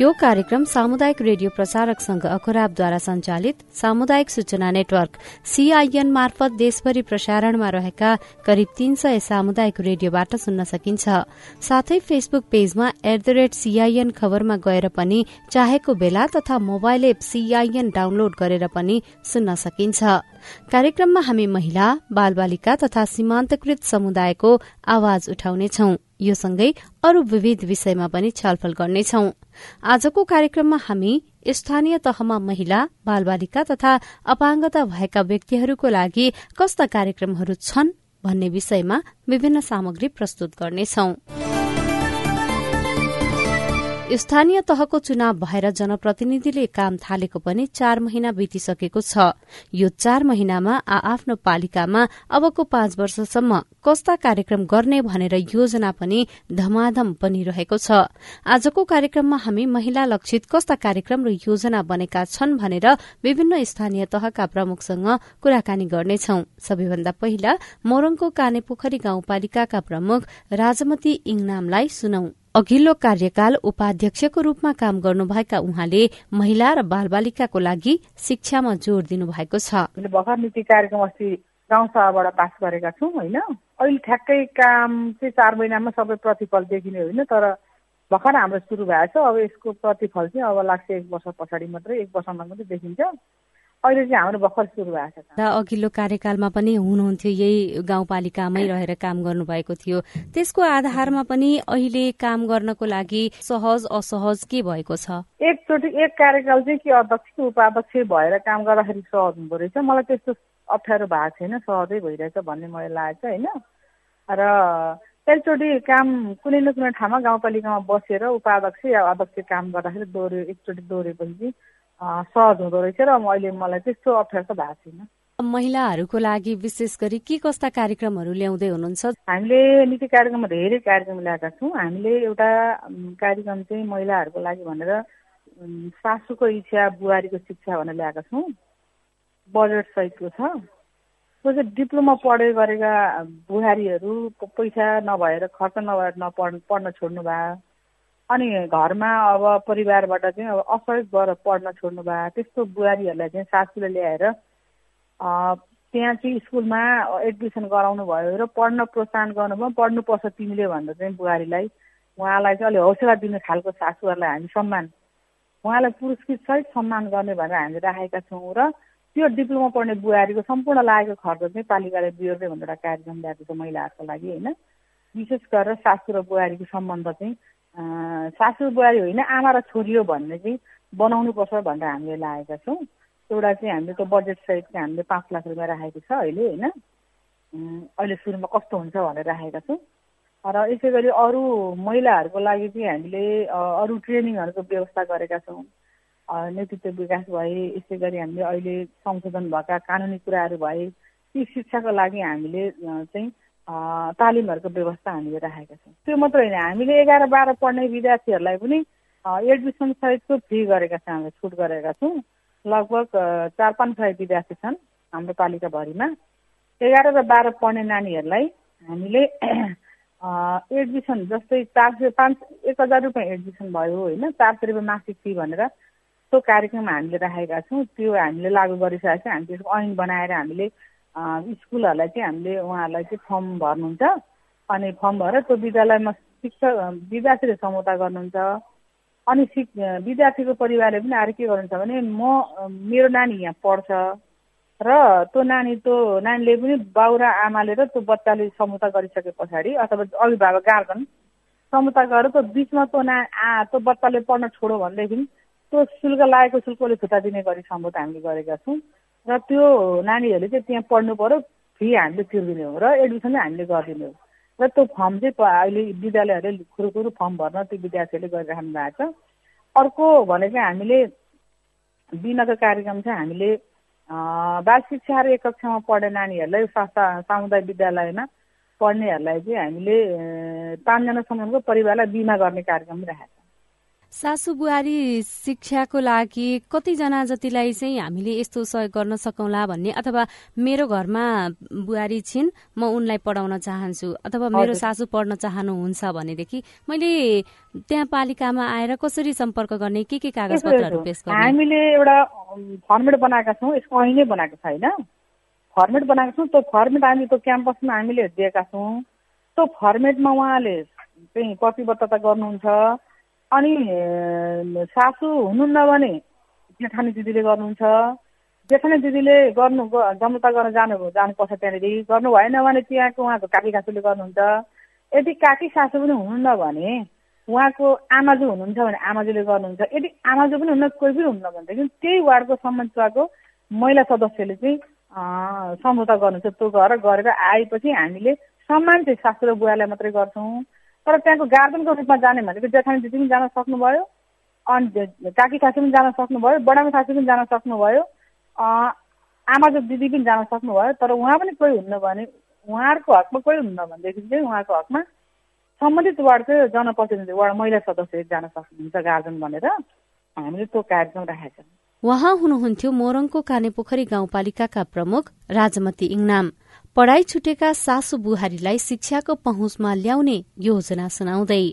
यो कार्यक्रम सामुदायिक रेडियो प्रसारक संघ अखुराबद्वारा संचालित सामुदायिक सूचना नेटवर्क सीआईएन मार्फत देशभरि प्रसारणमा रहेका करिब तीन सय सामुदायिक रेडियोबाट सुन्न सकिन्छ। साथै फेसबुक पेजमा एट द रेट सीआईएन खबरमा गएर पनि चाहेको बेला तथा मोबाइल एप सीआईएन डाउनलोड गरेर पनि सुन्न सकिन्छ। कार्यक्रममा हामी महिला बालबालिका तथा सीमान्तकृत समुदायको आवाज उठाउनेछौ। यो सँगै अरू विविध विषयमा पनि छलफल गर्नेछौ। आजको कार्यक्रममा हामी स्थानीय तहमा महिला बालबालिका तथा अपाङ्गता भएका व्यक्तिहरूको लागि कस्ता कार्यक्रमहरू छन् भन्ने विषयमा विभिन्न सामग्री प्रस्तुत गर्नेछौं। स्थानीय तहको चुनाव भएर जनप्रतिनिधिले काम थालेको पनि चार महिना बितिसकेको छ। यो चार महिनामा आ आफ्नो पालिकामा अबको पाँच वर्षसम्म कस्ता कार्यक्रम गर्ने भनेर योजना पनि धमाधम बनिरहेको छ। आजको कार्यक्रममा हामी महिला लक्षित कस्ता कार्यक्रम र योजना बनेका छन् भनेर विभिन्न स्थानीय तहका प्रमुखसँग कुराकानी गर्नेछौ। सबैभन्दा पहिला मोरङको कानेपोखरी गाउँपालिकाका प्रमुख राजमती इङनामलाई सुनौ। अघिल्लो कार्यकाल उपाध्यक्षको रूपमा काम गर्नुभएका उहाँले महिला र बालबालिकाको लागि शिक्षामा जोड़ दिनुभएको छ। भर्खर नीति कार्यक्रम अस्ति गाउँसभाबाट पास गरेका छौँ होइन? अहिले ठ्याक्कै काम चाहिँ चार महिनामा सबै प्रतिफल देखिने होइन तर भर्खर हाम्रो सुरु भएको छ। अब यसको प्रतिफल चाहिँ अब लाग्छ एक वर्ष पछाडि मात्रै एक वर्षमा मात्रै देखिन्छ। अहिले चाहिँ हाम्रो भर्खर सुरु भएको छ अघिल्लो कार्यकालमा पनि हुनुहुन्थ्यो यही गाउँपालिकामै रहेर काम गर्नुभएको थियो। त्यसको आधारमा पनि अहिले काम गर्नको लागि सहज असहज के भएको छ? एकचोटि एक कार्यकाल चाहिँ के अध्यक्ष उपाध्यक्ष भएर काम गर्दाखेरि सहज हुँदो रहेछ। मलाई त्यस्तो अप्ठ्यारो भएको छैन सहजै भइरहेछ भन्ने मलाई लागेको छ होइन? र एकचोटि काम कुनै न कुनै ठाउँमा गाउँपालिकामा बसेर उपाध्यक्ष या अध्यक्ष काम गर्दाखेरि दोहोऱ्यो एकचोटि दोहोऱ्योपछि सहज हुँदो रहेछ र अहिले मलाई त्यस्तो अप्ठ्यारो त भएको छैन। महिलाहरूको लागि विशेष गरी के कस्ता कार्यक्रमहरू ल्याउँदै हुनुहुन्छ? हामीले नीति कार्यक्रममा धेरै कार्यक्रम ल्याएका छौँ। हामीले एउटा कार्यक्रम चाहिँ महिलाहरूको लागि भनेर सासूको इच्छा बुहारीको शिक्षा भनेर ल्याएका छौँ। बजेट सहितको छ। त्यो चाहिँ डिप्लोमा पढे गरेका बुहारीहरू पैसा नभएर खर्च नभएर नपढ पढ्न छोड्नु भयो अनि घरमा अब परिवारबाट चाहिँ अब असहयोग भएर पढ्न छोड्नु भयो। त्यस्तो बुहारीहरूलाई चाहिँ सासूले ल्याएर त्यहाँ चाहिँ स्कुलमा एडमिसन गराउनु भयो र पढ्न प्रोत्साहन गर्नुभयो। पढ्नुपर्छ तिमीले भनेर चाहिँ बुहारीलाई। उहाँलाई चाहिँ अलिक हौसला दिने खालको सासूहरूलाई हामी सम्मान उहाँलाई पुरस्कृत सहित सम्मान गर्ने भनेर हामीले राखेका छौँ र त्यो डिप्लोमा पढ्ने बुहारीको सम्पूर्ण लागेको खर्च चाहिँ पालिकाले बिहोर्दै भनेर एउटा कार्यक्रम ल्याएको छ महिलाहरूको लागि होइन? विशेष गरेर सासू र बुहारीको सम्बन्ध चाहिँ सासू बुहारी होइन आमा र छोरी हो भन्ने चाहिँ बनाउनुपर्छ भनेर हामीले लागेका छौँ। एउटा चाहिँ हामीले त्यो बजेट सहित चाहिँ हामीले पाँच लाख रुपियाँ राखेको छ अहिले होइन? अहिले सुरुमा कस्तो हुन्छ भनेर राखेका छौँ। र यसै गरी अरू महिलाहरूको लागि चाहिँ हामीले अरू ट्रेनिङहरूको व्यवस्था गरेका छौँ। नेतृत्व विकास भए यसै गरी हामीले अहिले संशोधन भएका कानुनी कुराहरू भए ती शिक्षाको लागि हामीले चाहिँ तालिमहरूको व्यवस्था हामीले राखेका छौँ। त्यो मात्र होइन हामीले एघार बाह्र पढ्ने विद्यार्थीहरूलाई पनि एडमिसन सहितको फ्री गरेका छौँ हामीले छुट गरेका छौँ। लगभग चार पाँच सय विद्यार्थी छन् हाम्रो पालिकाभरिमा। एघार र बाह्र पढ्ने नानीहरूलाई हामीले एडमिसन जस्तै चार सय पाँच एक हजार रुपियाँ एडमिसन भयो होइन चार सय रुपियाँ मासिक फी भनेर त्यो कार्यक्रम हामीले राखेका छौँ। त्यो हामीले लागू गरिसकेको छ हामी त्यसको ऐन बनाएर हामीले स्कुलहरूलाई चाहिँ हामीले उहाँहरूलाई चाहिँ फर्म भर्नुहुन्छ। अनि फर्म भएर त्यो विद्यालयमा शिक्षक विद्यार्थीले समुदाय गर्नुहुन्छ। अनि सिक विद्यार्थीको परिवारले पनि आएर के गर्नुहुन्छ भने म मेरो नानी यहाँ पढ्छ। र त्यो नानी त्यो नानीले पनि बाउ र आमाले र त्यो बच्चाले समुदाय गरिसके पछाडि अथवा अभिभावक गार्जन समुदाय गरेर त्यो बिचमा त्यो ना आ त्यो बच्चाले पढ्न छोडो भनेदेखि त्यो शुल्क लागेको शुल्कले छुट्टा दिने गरी सम्बोध हामीले गरेका छौँ। र त्यो नानीहरूले चाहिँ त्यहाँ पढ्नु पऱ्यो फी हामीले तिर्दिने हो र एडमिसन चाहिँ हामीले गरिदिने हो। र त्यो फर्म चाहिँ अहिले विद्यालयहरूले कुरो फर्म भर्न त्यो विद्यार्थीहरूले गरिराख्नु भएको छ। अर्को भने चाहिँ हामीले दिनको कार्यक्रम चाहिँ हामीले बाल शिक्षा र एक कक्षामा पढ्ने नानीहरूलाई सामुदायिक विद्यालयमा पढ्नेहरूलाई चाहिँ हामीले पाँचजनासम्मको परिवारलाई बिमा गर्ने कार्यक्रम राखेको छ। सासु बुहारी शिक्षाको लागि कतिजना जतिलाई चाहिँ हामीले यस्तो सहयोग गर्न सकौँला भन्ने अथवा मेरो घरमा बुहारी छिन् म उनलाई पढाउन चाहन्छु अथवा मेरो सासु पढ्न चाहनुहुन्छ भनेदेखि मैले त्यहाँ पालिकामा आएर कसरी सम्पर्क गर्ने के के कागज पत्रहरू पेश गर्ने? हामीले एउटा फर्मेट बनाएका छौँ यसको अहिले बनाएको छैन फर्मेट बनाएको छौँ त्यो फर्मेट हामी त्यो क्याम्पसमा हामीले दिएका छौँ। त्यो फर्मेटमा उहाँले चाहिँ प्रतिबद्धता गर्नुहुन्छ। अनि सासु हुनुहुन्न भने जेठानी दिदीले गर्नुहुन्छ। जेठानी दिदीले गर्नु जम्ता गर्न जानु जानुपर्छ त्यहाँनिर। गर्नु भएन भने त्यहाँको उहाँको काकी कासुले गर्नुहुन्छ। यदि काकी सासु पनि हुनुहुन्न भने उहाँको आमाजु हुनुहुन्छ भने आमाजुले गर्नुहुन्छ। यदि आमाजु पनि हुन्न कोही पनि हुन्न भनेदेखि त्यही वार्डको सम्बन्धको महिला सदस्यले चाहिँ सम्झौता गर्नुहुन्छ। त्यो घर गरेर आएपछि हामीले सम्मान चाहिँ सासु र बुवालाई मात्रै गर्छौँ। तर त्यहाँको गार्जेनको रूपमा जाने भनेको जेठानी दिदी पनि जान सक्नुभयो अनि काकी खासी पनि जान सक्नुभयो बडामा खासी पनि जान सक्नुभयो आमाको दिदी पनि जान सक्नुभयो तर उहाँ पनि कोही हुन्न भने उहाँहरूको हकमा कोही हुन्न भनेदेखि चाहिँ उहाँको हकमा सम्बन्धित वार्डको जनप्रतिनिधि वार्ड महिला सदस्य जान सक्नुहुन्छ गार्जेन भनेर। हामीले त्यो कार्यक्रम राखेका छौँ। उहाँ हुनुहुन्थ्यो मोरङको कानेपोखरी गाउँपालिकाका प्रमुख राजमती इङनाम। पढ़ाई छुटेका सासु बुहारीलाई शिक्षाको पहुँचमा ल्याउने योजना सुनाउँदै।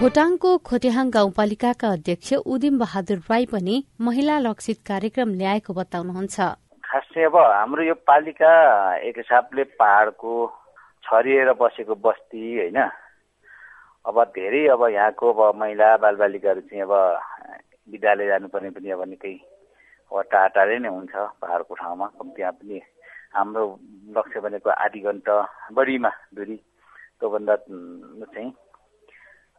खोटाङको खोटेहाङ गाउँपालिकाका अध्यक्ष उदिम बहादुर राई पनि महिला लक्षित कार्यक्रम ल्याएको बताउनुहुन्छ। खास चाहिँ अब हाम्रो यो पालिका एक हिसाबले पहाड़को छरिएर बसेको बस्ती होइन। अब धेरै अब यहाँको अब महिला बालबालिकाहरू चाहिँ अब विद्यालय जानुपर्ने पनि अब निकै टाढा टाढै नै हुन्छ पाहाडको ठाउँमा। त्यहाँ पनि हाम्रो लक्ष्य भनेको आधी घन्टा बढीमा दूरी त्योभन्दा चाहिँ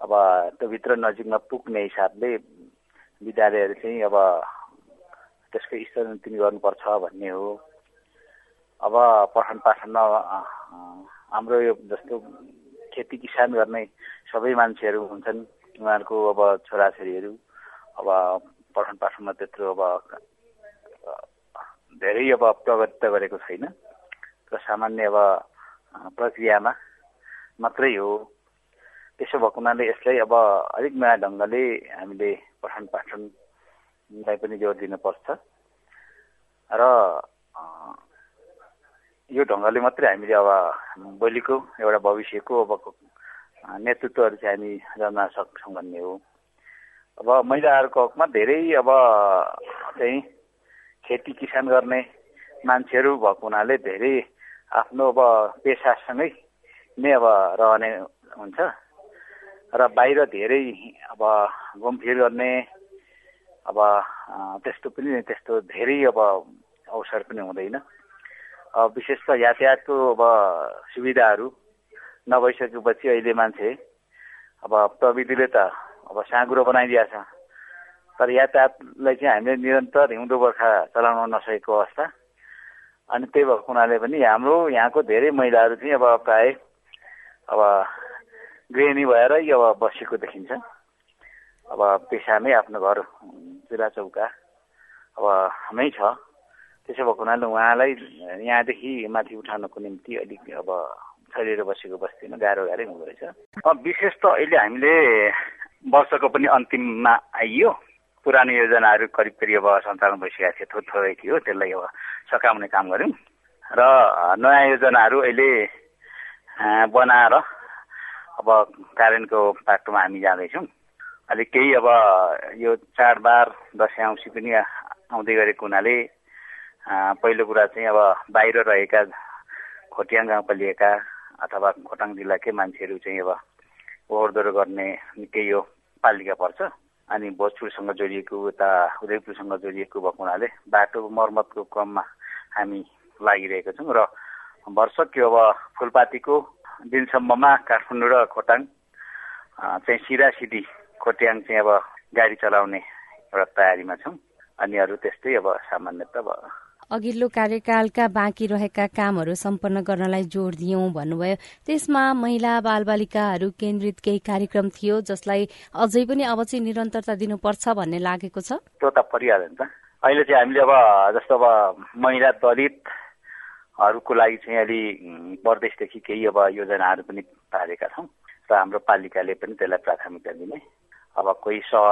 अब त्योभित्र नजिकमा पुग्ने हिसाबले विद्यालयहरू चाहिँ अब त्यसको स्तरोन्नति गर्नुपर्छ भन्ने हो। अब पठन पाठनमा हाम्रो यो जस्तो खेती किसान गर्ने सबै मान्छेहरू हुन्छन्। उहाँहरूको अब छोराछोरीहरू अब पठन पाठनमा त्यत्रो अब धेरै अब प्रगति त गरेको छैन। र सामान्य अब प्रक्रियामा मात्रै हो। त्यसो भएको हुनाले यसलाई अब अलिक नयाँ ढङ्गले हामीले पठन पाठनलाई पनि जोड दिनुपर्छ। र यो ढङ्गले मात्रै हामीले अब भोलिको एउटा भविष्यको अब नेतृत्वहरू चाहिँ हामी गर्न सक्छौँ भन्ने हो। अब महिलाहरूको हकमा धेरै अब चाहिँ खेती किसान गर्ने मान्छेहरू भएको हुनाले धेरै आफ्नो अब पेसासँगै नै अब रहने हुन्छ र बाहिर धेरै अब घुमफिर गर्ने अब त्यस्तो पनि त्यस्तो धेरै अब अवसर पनि हुँदैन। विशेष त यातायातको अब सुविधाहरू नभइसकेपछि अहिले मान्छे अब प्रविधिले त अब साँगुरो बनाइदिएको छ। तर यातायातलाई चाहिँ हामीले निरन्तर हिउँदो बर्खा चलाउन नसकेको अवस्था। अनि त्यही भएको हुनाले पनि हाम्रो यहाँको धेरै महिलाहरू चाहिँ अब प्राय अब गृहिणी भएरै अब बसेको देखिन्छ। अब पेसामै आफ्नो घर चुला चौका अब नै छ। त्यसो भएको हुनाले उहाँलाई यहाँदेखि माथि उठाउनको निम्ति अलिक अब छरिएर बसेको बस्तीमा गाह्रो गाह्रै हुँदो रहेछ। विशेष त अहिले हामीले वर्षको पनि अन्तिममा आइयो। पुरानो योजनाहरू करिब करिब अब सञ्चालन भइसकेको थियो थोरै थोरै थियो। त्यसलाई अब सकाउने काम गऱ्यौँ। र नयाँ योजनाहरू अहिले बनाएर अब कार्यान्वयनको बाटोमा हामी जाँदैछौँ। अहिले केही अब यो चाडबाड दसैँ औँसी पनि आउँदै गरेको हुनाले पहिलो कुरा चाहिँ अब बाहिर रहेका खोटियाङ गाउँपालिका अथवा खोटाङ जिल्लाकै मान्छेहरू चाहिँ अब ओहोरदोहोर गर्ने निकै यो पालिका पर्छ। अनि भोजपुरसँग जोडिएको उता उदयपुरसँग जोडिएको भएको हुनाले बाटो मर्मतको क्रममा हामी लागिरहेका छौँ र वर्षक अब फुलपातीको दिनसम्ममा काठमाडौँ र खोटाङ चाहिँ सिधा सिधी खोट्याङ चाहिँ अब गाडी चलाउने एउटा तयारीमा छौँ। अनि अरू त्यस्तै अब सामान्यत अब अघिल्लो कार्यकालका बाँकी रहेका कामहरू सम्पन्न गर्नलाई जोड़ दियौं भन्नुभयो। त्यसमा महिला बालबालिकाहरू केन्द्रित केही कार्यक्रम थियो जसलाई अझै पनि अब चाहिँ निरन्तरता दिनुपर्छ भन्ने लागेको छ। त्यो त परिहाल्यो नि त अहिले चाहिँ हामीले अब जस्तो अब महिला दलित हरूको लागि चाहिँ अलि प्रदेशदेखि केही अब योजनाहरू पनि पारेका छौँ र हाम्रो पालिकाले पनि त्यसलाई प्राथमिकता दिने। अब कोही सह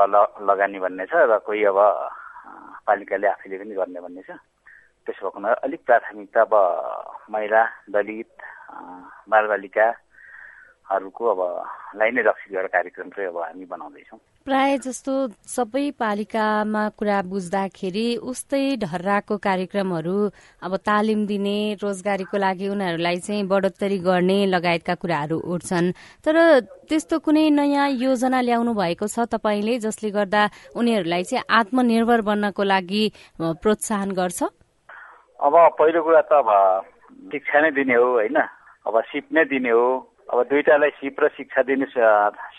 लगानी भन्ने छ र कोही अब पालिकाले आफैले पनि गर्ने भन्ने छ। त्यसो भएको हुनाले अलिक प्राथमिकता अब महिला दलित बालबालिकाहरूको अब लाई नै लक्षित गरेर कार्यक्रम चाहिँ अब हामी बनाउँदैछौँ। प्राय जस्तो सबै पालिकामा कुरा बुझ्दाखेरि उस्तै ढर्राको कार्यक्रमहरू अब तालिम दिने रोजगारीको लागि उनीहरूलाई चाहिँ बढोत्तरी गर्ने लगायतका कुराहरू उठ्छन्। तर त्यस्तो कुनै नयाँ योजना ल्याउनु भएको छ तपाईँले जसले गर्दा उनीहरूलाई चाहिँ आत्मनिर्भर बन्नको लागि प्रोत्साहन गर्छ? अब पहिलो कुरा त अब शिक्षा नै दिने हो होइन? अब सिप नै दिने हो। अब दुइटालाई सिप र शिक्षा दिनु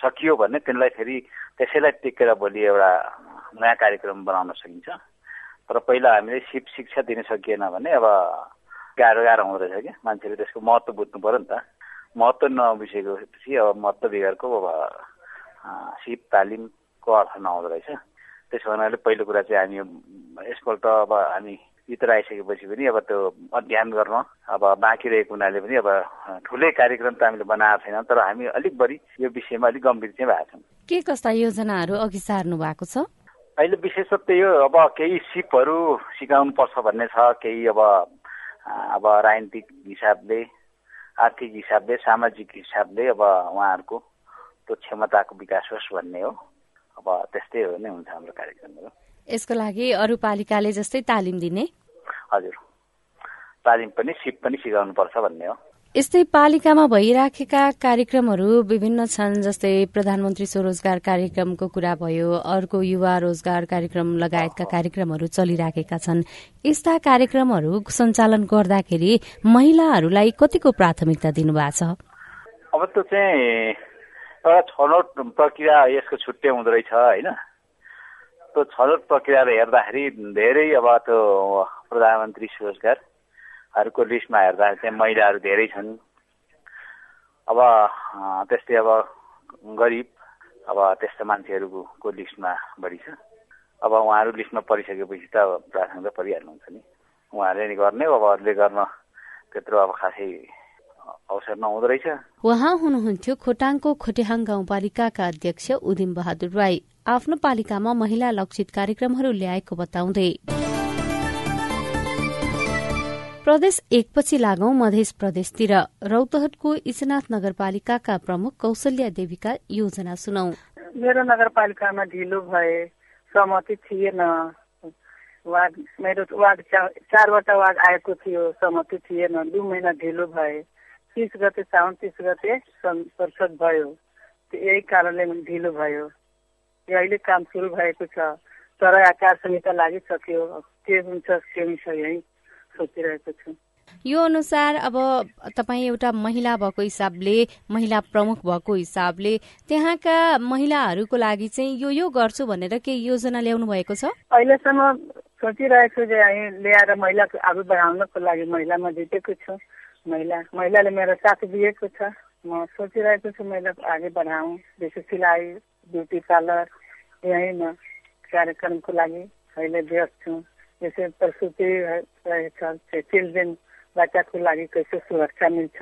सकियो भने तिनलाई फेरि त्यसैलाई टिकेर भोलि एउटा नयाँ कार्यक्रम बनाउन सकिन्छ। तर पहिला हामीले सिप शिक्षा दिन सकिएन भने अब गाह्रो गाह्रो हुँदो रहेछ क्या मान्छेले त्यसको महत्त्व बुझ्नु पऱ्यो नि त। महत्त्व नबुझेपछि अब महत्त्व बिगारको अब सिप तालिमको अर्थ नहुँदो रहेछ। त्यसो हुनाले पहिलो कुरा चाहिँ हामी यसपल्ट अब हामी भित्र आइसकेपछि पनि अब त्यो अध्ययन गर्न अब बाँकी रहेको हुनाले पनि अब ठुलै कार्यक्रम त हामीले बनाएको छैनौँ तर हामी अलिक बढी यो विषयमा अलिक गम्भीर चाहिँ भएको छौँ। के कस्ता योजनाहरू अघि सार्नु भएको छ? अहिले विशेषत्व यो अब केही सिपहरू सिकाउनु पर्छ भन्ने छ केही अब अब राजनीतिक हिसाबले आर्थिक हिसाबले सामाजिक हिसाबले अब उहाँहरूको त्यो क्षमताको विकास होस् भन्ने हो। अब त्यस्तै हो नै हुन्छ हाम्रो कार्यक्रमहरू। यसको लागि अरू पालिकाले जस्तै तालिम दिने? हजुर। तालिम पनि सिप पनि सिकाउनुपर्छ भन्ने हो। यस्तै पालिकामा भइराखेका कार्यक्रमहरू विभिन्न छन् जस्तै प्रधानमन्त्री स्वरोजगार कार्यक्रमको कुरा भयो अर्को युवा रोजगार कार्यक्रम लगायतका कार्यक्रमहरू चलिराखेका छन्। यस्ता कार्यक्रमहरू सञ्चालन गर्दाखेरि महिलाहरूलाई कतिको प्राथमिकता दिनुभएको छ? अब त्यो चाहिँ एउटा छनौट प्रक्रिया यसको छुट्टै हुँदो रहेछ होइन? त्यो छनौट प्रक्रियाले हेर्दाखेरि धेरै अब त्यो प्रधानमन्त्री स्वरोजगार हरूको लिस्टमा हेर्दा चाहिँ महिलाहरू धेरै छन्। अब त्यस्तै अब गरिब अब त्यस्ता मान्छेहरूको लिस्टमा बढी छ। अब उहाँहरू लिस्टमा परिसकेपछि त अब परिहाल्नुहुन्छ नि। उहाँहरूले नि गर्ने अब अरूले गर्न त्यत्रो अब खासै अवसर नहुँदो रहेछ। उहाँ हुनुहुन्थ्यो खोटाङको खोटेहाङ गाउँपालिकाका अध्यक्ष उदिम बहादुर राई। आफ्नो पालिकामा महिला लक्षित कार्यक्रमहरू ल्याएको बताउँदै। प्रदेश एकपछि लागौं मध्य प्रदेशतिर रौतहटको इचनाथ नगरपालिकाका प्रमुख कौशल्या देवीका योजना सुनौ। मेरो नगरपालिकामा ढिलो भए सहमति थिएन। वार्ड मेरो वार्ड चारवटा वार्ड आएको थियो सहमति थिएन। दुई महिना ढिलो भए तिस गते साउन तिस गते संसद भयो। यही कारणले ढिलो भयो। अहिले काम सुरु भएको छ। तर आकार संहिता लागिसक्यो। के हुन्छ के हुन्छ यही सोचिरहेको छु। यो अनुसार अब तपाईँ एउटा महिला भएको हिसाबले महिला प्रमुख भएको हिसाबले त्यहाँका महिलाहरूको लागि चाहिँ यो यो गर्छु भनेर केही योजना ल्याउनु भएको छ? अहिलेसम्म सोचिरहेको छु हामी ल्याएर महिलाको अघि बढाउनको लागि महिलामा जितेको छु। महिला महिलाले मेरो साथ दिएको छ। म सोचिरहेको छु महिलाको अघि बढाउँ। जस्तो सिलाइ ब्युटी पार्लर यहीँ कार्यक्रमको लागि अहिले व्यस्त छु। जैसे प्रसूति रहेछ चिल्ड्रेन बच्चाको लागि कैसे सुरक्षा मिल्छ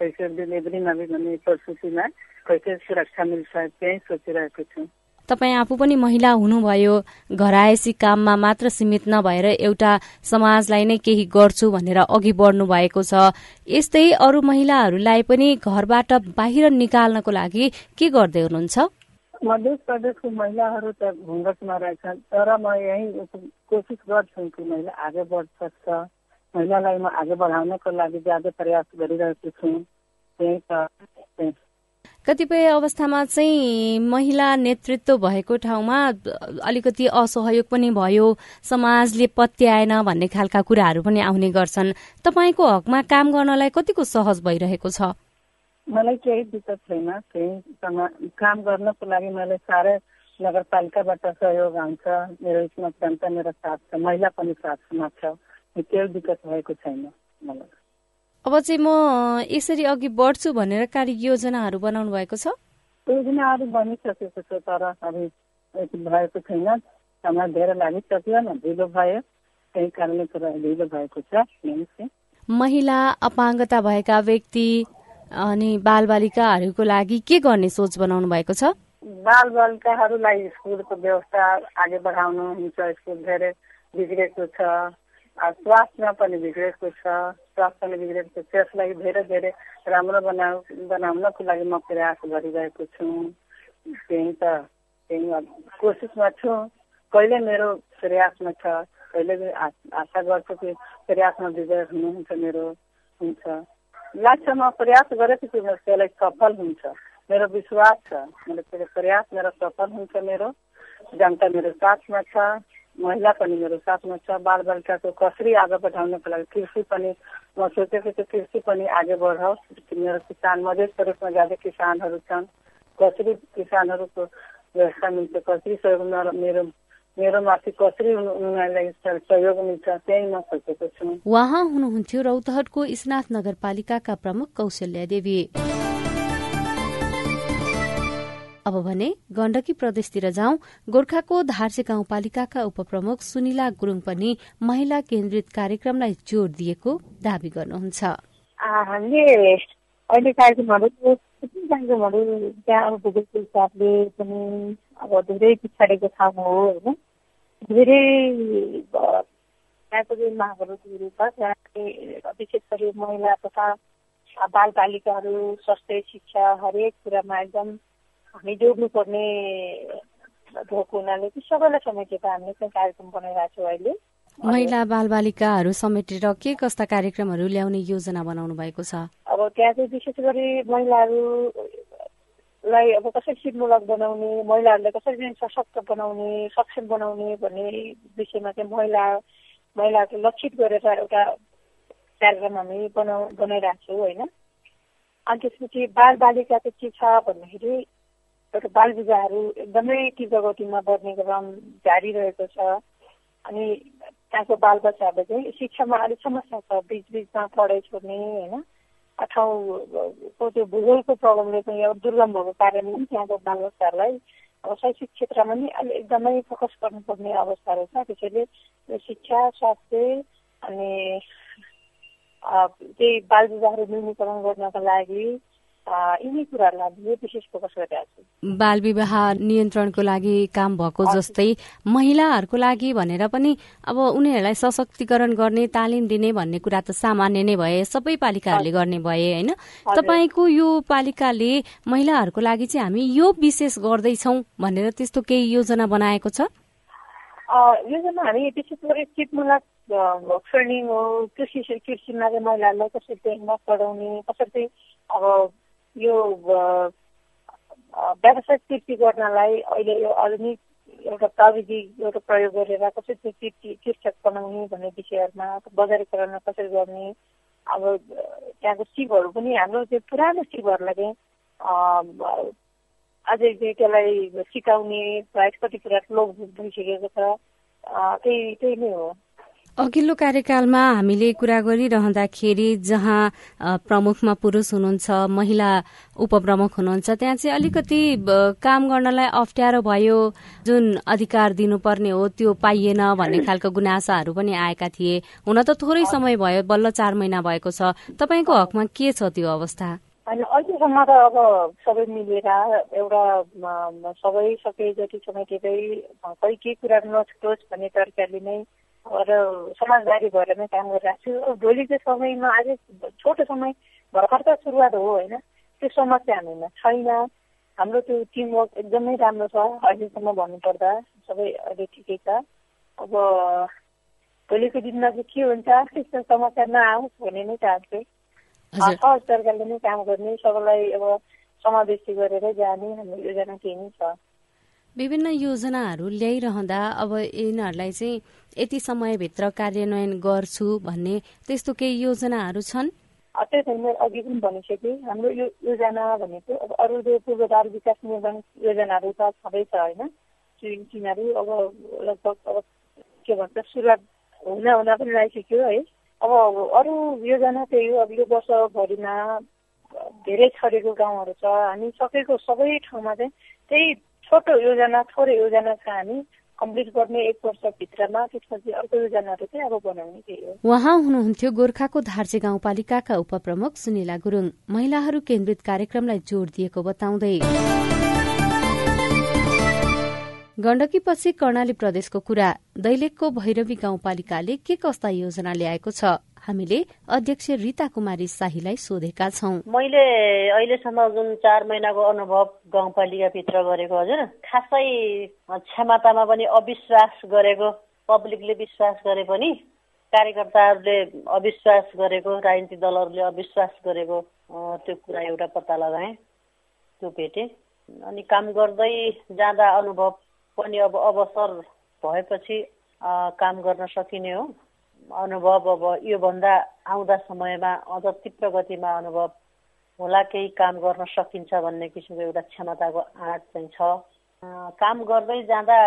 कैसे डिलिभरीमा पनि प्रसुतिमा कैसे सुरक्षा मिल्छ त्यही सोचिरहेको छु। तपाईँ आफू पनि महिला हुनुभयो घरायसी काममा मात्र सीमित नभएर एउटा समाजलाई नै केही गर्छु भनेर अघि बढ्नु भएको छ। यस्तै अरू महिलाहरूलाई पनि घरबाट बाहिर निकाल्नको लागि के गर्दै हुनुहुन्छ? मध्य प्रदेशको महिलाहरू त घुङ्गटमा रहेछन् तर म यही कोसिस गर्छु कि महिला आगे बढ सक्छ महिलालाई म आगे बढाउनको लागि ज्यादा प्रयास गरिरहेको छु। त्यही त। कतिपय अवस्थामा चाहिँ महिला नेतृत्व भएको ठाउँमा अलिकति असहयोग पनि भयो समाजले पत्याएन भन्ने खालका कुराहरू पनि आउने गर्छन्। तपाईँको हकमा काम गर्नलाई कतिको सहज भइरहेको छ? मलाई केही दिक्कत छैन केही काम गर्नको लागि मलाई साह्रै नगरपालिकाबाट सहयोग आउँछ मेरो यसमा जनता मेरो साथ छ महिला पनि साथमा छ केही दिक्कत भएको छैन मलाई। अब चाहिँ म यसरी अघि बढ्छु भनेर कार्य योजनाहरू बनाउनु भएको छ? योजनाहरू बनिसकेको छ तर अभी भएको छैन। समय धेरै लागिसक्यो न ढिलो भयो। त्यही कारणले ढिलो भएको छ महिला अपाङ्गता भएका व्यक्ति अनि बालबालिकाहरूको लागि के गर्ने सोच बनाउनु भएको छ? बाल बालिकाहरूलाई स्कुलको व्यवस्था अघि बढाउनु हुन्छ स्कुल धेरै बिग्रेको छ स्वास्थ्यमा पनि बिग्रेको छ स्वास्थ्य पनि बिग्रेको छ। त्यसलाई धेरै धेरै राम्रो बनाउ बनाउनको लागि म प्रयास गरिरहेको छु। त्यही त त्यही कोसिसमा छु। कहिले मेरो प्रयासमा छ? कहिले आशा गर्छु कि प्रयासमा विजय हुनुहुन्छ मेरो हुन्छ। लाग्छ म प्रयास गरेपछि त्यसलाई सफल हुन्छ। मेरो विश्वास छ। मेरो प्रयास मेरो सफल हुन्छ मेरो। जनता मेरो साथमा छ। महिला पनि मेरो साथमा छ। बालबालिकाको कसरी आगे बढाउनको लागि कृषि पनि म सोचेको छु कृषि पनि आगे बढाओस्। मेरो किसान मधेसको रूपमा ज्यादा किसानहरू छन्। कसरी किसानहरूको व्यवस्था मिल्छ कसरी सहयोग मेरो मेरो माथि कसरी उनीहरूलाई सहयोग मिल्छ त्यही म सोचेको छु। उहाँ हुनुहुन्थ्यो रौतहटको स्नाथ नगरपालिकाका प्रमुख कौशल्या देवी। अब भने गण्डकी प्रदेशतिर जाउँ गोर्खाको धार्से गाउँपालिकाका उपप्रमुख सुनिला गुरूङ पनि महिला केन्द्रित कार्यक्रमलाई जोड़ दिएको दावी गर्नुहुन्छ। हामीले अहिले कार्यक्रमहरू कार्यक्रमहरू त्यहाँ भूगोलको हिसाबले पनि अब धेरै पछाडिको ठाउँ हो होइन धेरै त्यहाँको जुन मागहरू छ त्यहाँ विशेष गरी महिला तथा बालबालिकाहरू स्वास्थ्य शिक्षा हरेक कुरामा एकदम हामी जोड्नुपर्ने भएको हुनाले त्यो सबैलाई समेटेर हामीले चाहिँ कार्यक्रम बनाइरहेको छौँ अहिले महिला बालबालिकाहरू समेटेर के कस्ता कार्यक्रमहरू ल्याउने योजना बनाउनु भएको छ? अब त्यहाँ चाहिँ विशेष गरी महिलाहरूलाई अब कसरी सिपमूलक बनाउने महिलाहरूलाई कसरी सशक्त बनाउने सक्षम बनाउने भन्ने विषयमा चाहिँ महिला महिलाको लक्षित गरेर एउटा कार्यक्रम हामी बनाउ बनाइरहेको छौँ होइन? अनि त्यसपछि बाल बालिका चाहिँ के छ भन्दाखेरि एउटा बाल विवाहहरू एकदमै तीव्र गतिमा बढ्ने क्रम जारी रहेको छ। अनि त्यहाँको बालबच्चाहरूले चाहिँ शिक्षामा अलिक समस्या छ बिच बिचमा पढाइ छोड्ने होइन? ठाउँको त्यो भूगोलको प्रब्लमले पनि अब दुर्गम भएको कारणले पनि त्यहाँको बालबच्चाहरूलाई अब शैक्षिक क्षेत्रमा पनि अहिले एकदमै फोकस गर्नुपर्ने अवस्थाहरू छ त्यसैले शिक्षा स्वास्थ्य अनि त्यही बाल विवाहहरू न्यूनीकरण गर्नको लागि यिनी कुराहरूलाई विशेष फोकस गरिरहेको छु। बाल विवाह नियन्त्रणको लागि काम भएको जस्तै महिलाहरूको लागि भनेर पनि अब उनीहरूलाई सशक्तिकरण गर्ने तालिम दिने भन्ने कुरा त सामान्य नै भए सबै पालिकाहरूले गर्ने भए होइन? तपाईँको यो पालिकाले महिलाहरूको लागि चाहिँ हामी यो विशेष गर्दैछौ भनेर त्यस्तो केही योजना बनाएको छ? योजना हामी विशेष गरी ट्रेनिङ हो कृषि कृषिमा चाहिँ महिलाहरूलाई कसरी ट्रेनिङमा पढाउने कसरी अब यो व्यावसायिक कृषि गर्नलाई अहिले यो आधुनिक एउटा प्रविधि एउटा प्रयोग गरेर कसरी कृषि कृषक बनाउने भन्ने विषयहरूमा बजारीकरण कसरी गर्ने अब त्यहाँको सिपहरू पनि हाम्रो त्यो पुरानो सिपहरूलाई चाहिँ अझै चाहिँ त्यसलाई सिकाउने प्रायः कति कुरा लोक भइसकेको छ त्यही त्यही नै हो। अघिल्लो कार्यकालमा हामीले कुरा गरिरहँदाखेरि जहाँ प्रमुखमा पुरुष हुनुहुन्छ महिला उपप्रमुख हुनुहुन्छ त्यहाँ चाहिँ अलिकति काम गर्नलाई अप्ठ्यारो भयो जुन अधिकार दिनुपर्ने हो त्यो पाइएन भन्ने खालको गुनासाहरू पनि आएका थिए। हुन त थोरै समय भयो बल्ल चार महिना भएको छ। तपाईँको हकमा के छ त्यो अवस्था? होइन अहिलेसम्म त अब सबै मिलेर एउटा सबै सबै जति समेटेरै खै के कुरा नछुटोस् भन्ने तरिकाले नै र समाजदारी भएर नै काम गरिरहेको छु। भोलिको समयमा अझै छोटो समय भर्खर त सुरुवात हो होइन? त्यो समस्या हामीमा छैन। हाम्रो त्यो टिमवर्क एकदमै राम्रो छ। अहिलेसम्म भन्नुपर्दा सबै अहिले ठिकै छ। अब भोलिको दिनमा चाहिँ के हुन्छ? त्यस्तो समस्या नआओस् भन्ने नै चाहन्छु। सहज तरिकाले नै काम गर्ने सबैलाई अब समावेशी गरेरै जाने हाम्रो योजना केही नै छ। विभिन्न योजनाहरू ल्याइरहँदा अब यिनीहरूलाई चाहिँ यति समयभित्र कार्यान्वयन गर्छु भन्ने त्यस्तो केही योजनाहरू छन्? त्यही त अघि पनि भनिसकेँ। हाम्रो यो योजना भनेको अब अरू जो पूर्वाधार विकास निर्माण योजनाहरू त छँदैछ होइन? तिनीहरू अब लगभग अब के भन्छ सुरुवात हुन हुन पनि लागिसक्यो है। अब अरू योजना त्यही हो अब यो वर्षभरिमा धेरै छरेको गाउँहरू छ। हामी सकेको सबै ठाउँमा चाहिँ त्यही छोटो योजना थोरै योजना छ हामी कम्प्लिट गर्ने एक वर्षभित्रमा त्यसपछि अर्को योजनाहरू चाहिँ अब बनाउने त्यही हो? उहाँ हुनुहुन्थ्यो गोर्खाको धार्जे गाउँपालिकाका उपप्रमुख सुनिला गुरूङ। महिलाहरू केन्द्रित कार्यक्रमलाई जोड़ दिएको बताउँदै। गण्डकीपछि कर्णाली प्रदेशको कुरा दैलेखको भैरवी गाउँपालिकाले के कस्ता योजना ल्याएको छ? हामीले अध्यक्ष रीता कुमारी शाहीलाई सोधेका छौं। मैले अहिलेसम्म जुन चार महिनाको अनुभव गाउँपालिकाभित्र गरेको हजुर खासै क्षमतामा पनि अविश्वास गरेको पब्लिकले विश्वास गरे पनि कार्यकर्ताहरूले अविश्वास गरेको राजनीतिक दलहरूले अविश्वास गरेको त्यो कुरा एउटा पत्ता लगाएँ त्यो भेटेँ। अनि काम गर्दै जाँदा अनुभव पनि अब अवसर भएपछि काम गर्न सकिने हो। अनुभव अब योभन्दा आउँदा समयमा अझ तीव्र गतिमा अनुभव होला केही काम गर्न सकिन्छ भन्ने किसिमको एउटा क्षमताको आँट चाहिँ छ। काम गर्दै जाँदा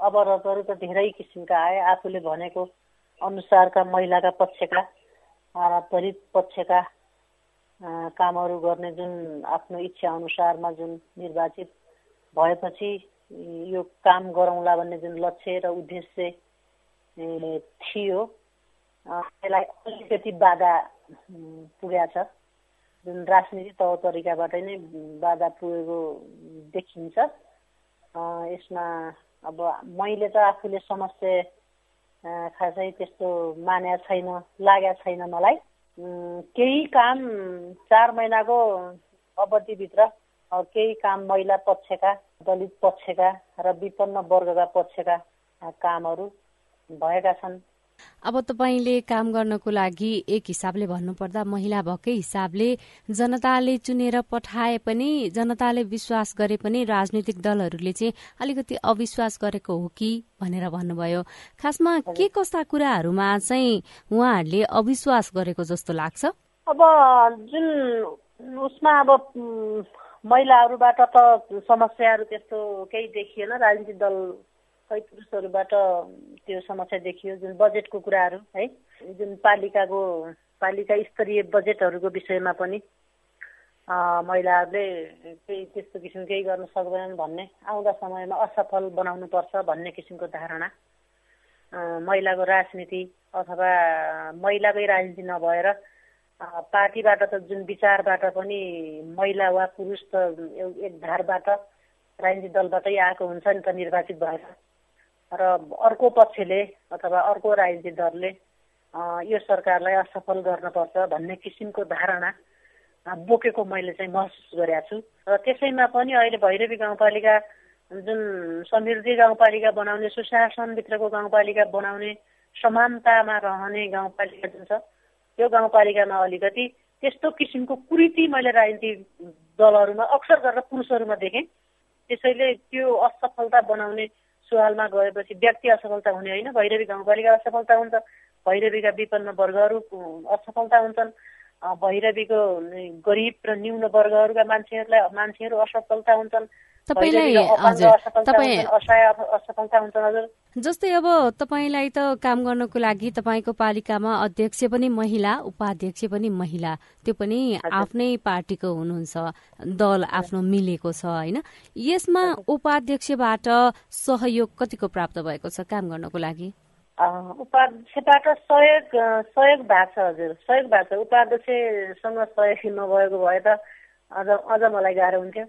अवरोधहरू त धेरै किसिमका आए। आफूले भनेको अनुसारका महिलाका पक्षका दलित पक्षका कामहरू गर्ने जुन आफ्नो इच्छा अनुसारमा जुन निर्वाचित भएपछि यो काम गरौँला भन्ने जुन लक्ष्य र उद्देश्य थियो त्यसलाई अलिकति बाधा पुगेको छ जुन राजनीति तौर तरिकाबाट नै बाधा पुगेको देखिन्छ यसमा अब मैले त आफूले समस्या खासै त्यस्तो मानेको छैन लागेको छैन मलाई केही काम चार महिनाको अवधिभित्र केही काम महिला पक्षका दलित पक्षका र विपन्न वर्गका पक्षका कामहरू भएका छन्। अब तपाईँले काम गर्नको लागि एक हिसाबले भन्नुपर्दा महिला भएकै हिसाबले जनताले चुनेर पठाए पनि जनताले विश्वास गरे पनि राजनीतिक दलहरूले चाहिँ अलिकति अविश्वास गरेको हो कि भनेर भन्नुभयो। खासमा के कस्ता कुराहरूमा चाहिँ उहाँहरूले अविश्वास गरेको जस्तो लाग्छ? अब जुन उसमा अब महिलाहरूबाट त समस्याहरू त्यस्तो केही देखिएन। राजनीतिक दल खै पुरुषहरूबाट त्यो समस्या देखियो जुन बजेटको कुराहरू है। जुन पालिकाको पालिका स्तरीय बजेटहरूको विषयमा पनि महिलाहरूले केही त्यस्तो किसिम केही गर्न सक्दैनन् भन्ने आउँदा समयमा असफल बनाउनुपर्छ भन्ने किसिमको धारणा। महिलाको राजनीति अथवा महिलाकै राजनीति नभएर पार्टीबाट त जुन विचारबाट पनि महिला वा पुरुष त एक धारबाट राजनीतिक दलबाटै आएको हुन्छ नि त निर्वाचित भएर। र अर्को पक्षले अथवा अर्को राजनीतिक दलले यो सरकारलाई असफल गर्नुपर्छ भन्ने किसिमको धारणा बोकेको मैले चाहिँ महसुस गरेका छु। र त्यसैमा पनि अहिले भैरवी गाउँपालिका जुन समृद्धि गाउँपालिका बनाउने सुशासनभित्रको गाउँपालिका बनाउने समानतामा रहने गाउँपालिका जुन छ त्यो गाउँपालिकामा अलिकति त्यस्तो किसिमको कुरीति मैले राजनीतिक दलहरूमा अक्सर गरेर पुरुषहरूमा देखेँ। त्यसैले त्यो असफलता बनाउने सुहालमा गएपछि व्यक्ति असफलता हुने होइन। भैरवी गाउँपालिका असफलता हुन्छ। भैरवीका विपन्न वर्गहरू असफलता हुन्छन्। भैरवीको गरिब र न्यून वर्गहरूका मान्छेहरूलाई मान्छेहरू असफलता हुन्छन्। तपाईँलाई जस्तै अब तपाईँलाई त काम गर्नको लागि तपाईँको पालिकामा अध्यक्ष पनि महिला उपाध्यक्ष पनि महिला। त्यो पनि आफ्नै पार्टीको हुनुहुन्छ दल आफ्नो मिलेको छ होइन? यसमा उपाध्यक्षबाट सहयोग कतिको प्राप्त भएको छ काम गर्नको लागि? उपाध्यक्षबाट सहयोग सहयोग भएको छ हजुर। सहयोग भएको छ। उपाध्यक्षसँग सहयोग नभएको भए त अझ अझ मलाई गाह्रो हुन्थ्यो।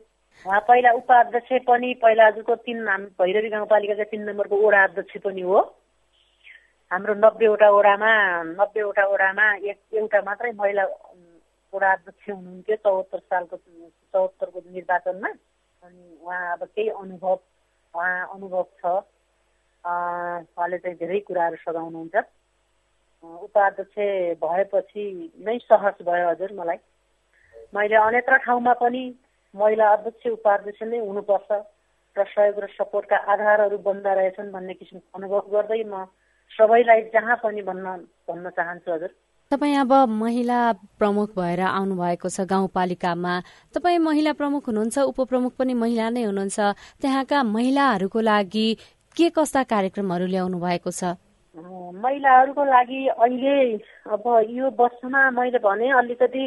उहाँ पहिला उपाध्यक्ष पनि पहिला हजुरको तिन हाम भैरवी गाउँपालिकाको तिन नम्बरको वडा अध्यक्ष पनि हो। हाम्रो नब्बेवटा वडामा नब्बेवटा वडामा एक एउटा मात्रै महिला वडा अध्यक्ष हुनुहुन्थ्यो चौहत्तर सालको चौहत्तरको निर्वाचनमा। अनि उहाँ अब केही अनुभव उहाँ अनुभव छ। उहाँले चाहिँ धेरै कुराहरू सघाउनुहुन्छ। उपाध्यक्ष भएपछि नै सहज भयो हजुर मलाई। मैले अन्यत्र ठाउँमा पनि महिला अध्यक्ष उपाध्यक्ष नै हुनुपर्छ। र सहयोग र सपोर्टका आधारहरू बन्द रहेछन् भन्ने किसिमको अनुभव गर्दै म सबैलाई जहाँ पनि भन्न भन्न चाहन्छु हजुर। तपाईँ अब महिला प्रमुख भएर आउनु भएको छ गाउँपालिकामा। तपाईँ महिला प्रमुख हुनुहुन्छ उपप्रमुख पनि महिला नै हुनुहुन्छ। त्यहाँका महिलाहरूको लागि के कस्ता कार्यक्रमहरू ल्याउनु भएको छ? महिलाहरूको लागि अहिले अब यो वर्षमा मैले भने अलिकति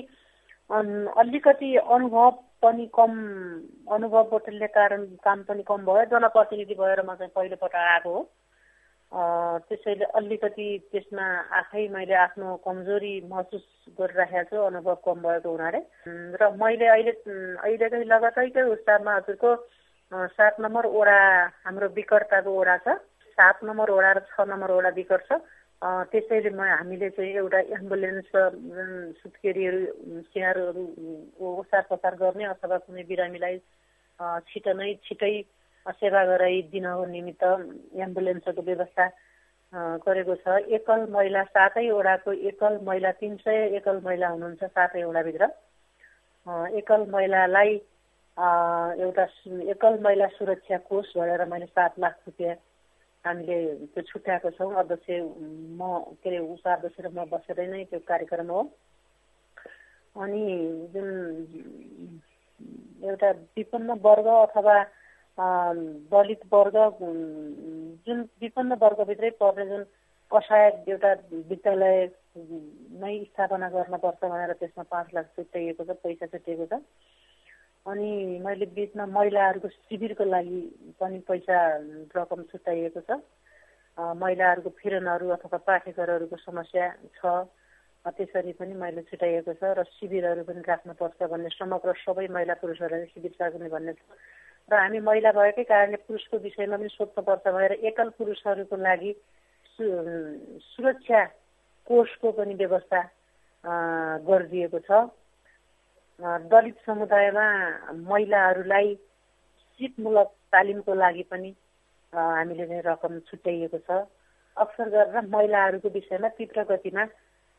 अलिकति अनुभव पनि कम अनुभव बोतलले कारण काम पनि कम भयो। जनप्रतिनिधि भएर म चाहिँ पहिलोपल्ट आएको हो। त्यसैले अलिकति त्यसमा आफै मैले आफ्नो कमजोरी महसुस गरिराखेको छु अनुभव कम भएको हुनाले। र मैले अहिले अहिलेकै लगतैकै उस्तामा हजुरको सात नम्बर ओडा हाम्रो विकर्ताको ओडा छ। सात नम्बर ओडा र छ नम्बर ओडा विकट छ त्यसैले हामीले चाहिँ एउटा एम्बुलेन्स सुत्केरीहरू स्याहारहरू ओसार पसार गर्ने अथवा कुनै बिरामीलाई छिटो नै छिटै सेवा गराइदिनको निमित्त एम्बुलेन्सको व्यवस्था गरेको छ। एकल महिला सातैवटाको एकल महिला तिन सय एकल महिला हुनुहुन्छ सातैवटाभित्र एकल महिलालाई एउटा एकल महिला सुरक्षा कोष भनेर मैले सात लाख रुपियाँ हामीले त्यो छुट्याएको छौँ। अध्यक्ष म के अरे उषा अध्यक्ष र म बसेरै नै त्यो कार्यक्रम हो। अनि जुन एउटा विपन्न वर्ग अथवा दलित वर्ग जुन विपन्न वर्गभित्रै पर्ने जुन असहाय एउटा विद्यालय नै स्थापना गर्नुपर्छ भनेर त्यसमा पाँच लाख छुट्याइएको छ पैसा छुट्याइएको छ। अनि मैले बिचमा महिलाहरूको शिविरको लागि पनि पैसा रकम छुट्याइएको छ। महिलाहरूको फिरनहरू अथवा पाठेघरहरूको समस्या छ। त्यसरी पनि मैले छुट्याइएको छ र शिविरहरू पनि राख्नुपर्छ भन्ने समग्र सबै महिला पुरुषहरूलाई शिविर राख्ने भन्ने छ। र हामी महिला भएकै कारणले पुरुषको विषयमा पनि सोध्नुपर्छ भनेर एकल पुरुषहरूको लागि सुरक्षा कोषको पनि व्यवस्था गरिदिएको छ। दलित समुदायमा महिलाहरूलाई सिपमूलक तालिमको लागि पनि हामीले चाहिँ रकम छुट्याइएको छ। अक्सर गरेर महिलाहरूको विषयमा तीव्र गतिमा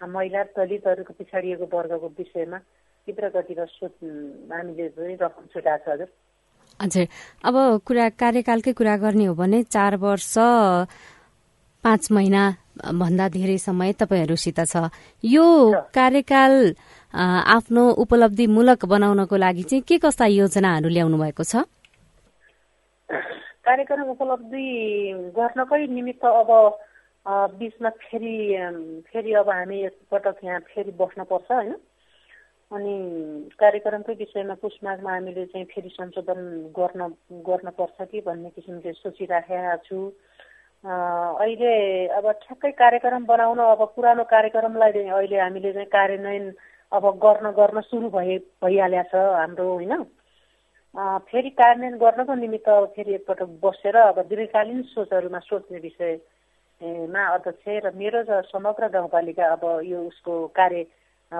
महिला दलितहरूको पछाडिएको वर्गको विषयमा तीव्र गतिमा सोच हामीले चाहिँ रकम छुट्याएको छ हजुर। हजुर। अब कुरा कार्यकालकै कुरा गर्ने हो भने चार वर्ष पाँच महिना भन्दा धेरै समय तपाईँहरूसित छ। यो कार्यकाल आफ्नो उपलब्धिमूलक बनाउनको लागि चाहिँ के कस्ता योजनाहरू ल्याउनु भएको छ? कार्यक्रम उपलब्धि गर्नकै निमित्त अब बिचमा फेरि फेरि अब हामी एकपटक यहाँ फेरि बस्नुपर्छ होइन? अनि कार्यक्रमकै विषयमा पुसमाघमा हामीले चाहिँ फेरि संशोधन गर्न गर्नुपर्छ कि भन्ने किसिमले सोचिराखेका छु। अहिले अब ठ्याक्कै कार्यक्रम बनाउन अब पुरानो कार्यक्रमलाई अहिले हामीले चाहिँ कार्यान्वयन अब गर्न गर्न सुरु भए भइहालेको छ हाम्रो होइन? फेरि कार्यान्वयन गर्नको निमित्त अब फेरि एकपटक बसेर अब दीर्घकालीन सोचहरूमा सोच्ने विषयमा अध्यक्ष र मेरो समग्र गाउँपालिका अब यो उसको कार्य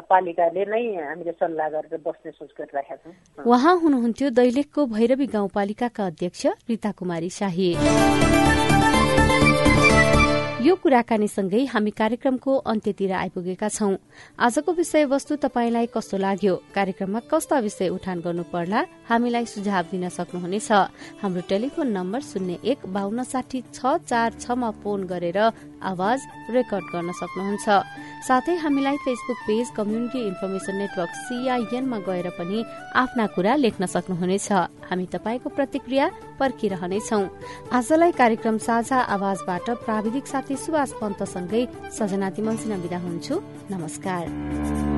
पालिकाले नै हामीले सल्लाह गरेर बस्ने सोच गरिरहेका छौँ। उहाँ हुनुहुन्थ्यो दैलेखको भैरवी गाउँपालिकाका अध्यक्ष रिता कुमारी शाही। यो कुराकानीसँगै हामी कार्यक्रमको अन्त्यतिर आइपुगेका छौं। आजको विषयवस्तु तपाईँलाई कस्तो लाग्यो? कार्यक्रममा कस्ता विषय उठान गर्नु पर्ला हामीलाई सुझाव दिन सक्नुहुनेछ। हाम्रो टेलिफोन नम्बर शून्य एक बान्न साठी छ चार छमा फोन गरेर आवाज रेकर्ड गर्न सक्नुहुन्छ। साथै हामीलाई Facebook page community information network सीआईएनमा गएर पनि आफ्ना कुरा लेख्न सक्नुहुनेछ। हामी तपाईँको प्रतिक्रिया पर्खिरहनेछौ। आजलाई कार्यक्रम साझा आवाजबाट प्राविधिक साथी सुभाष पन्तसँगै सजना तिमल सिन्हा विदा हुन्छु। नमस्कार।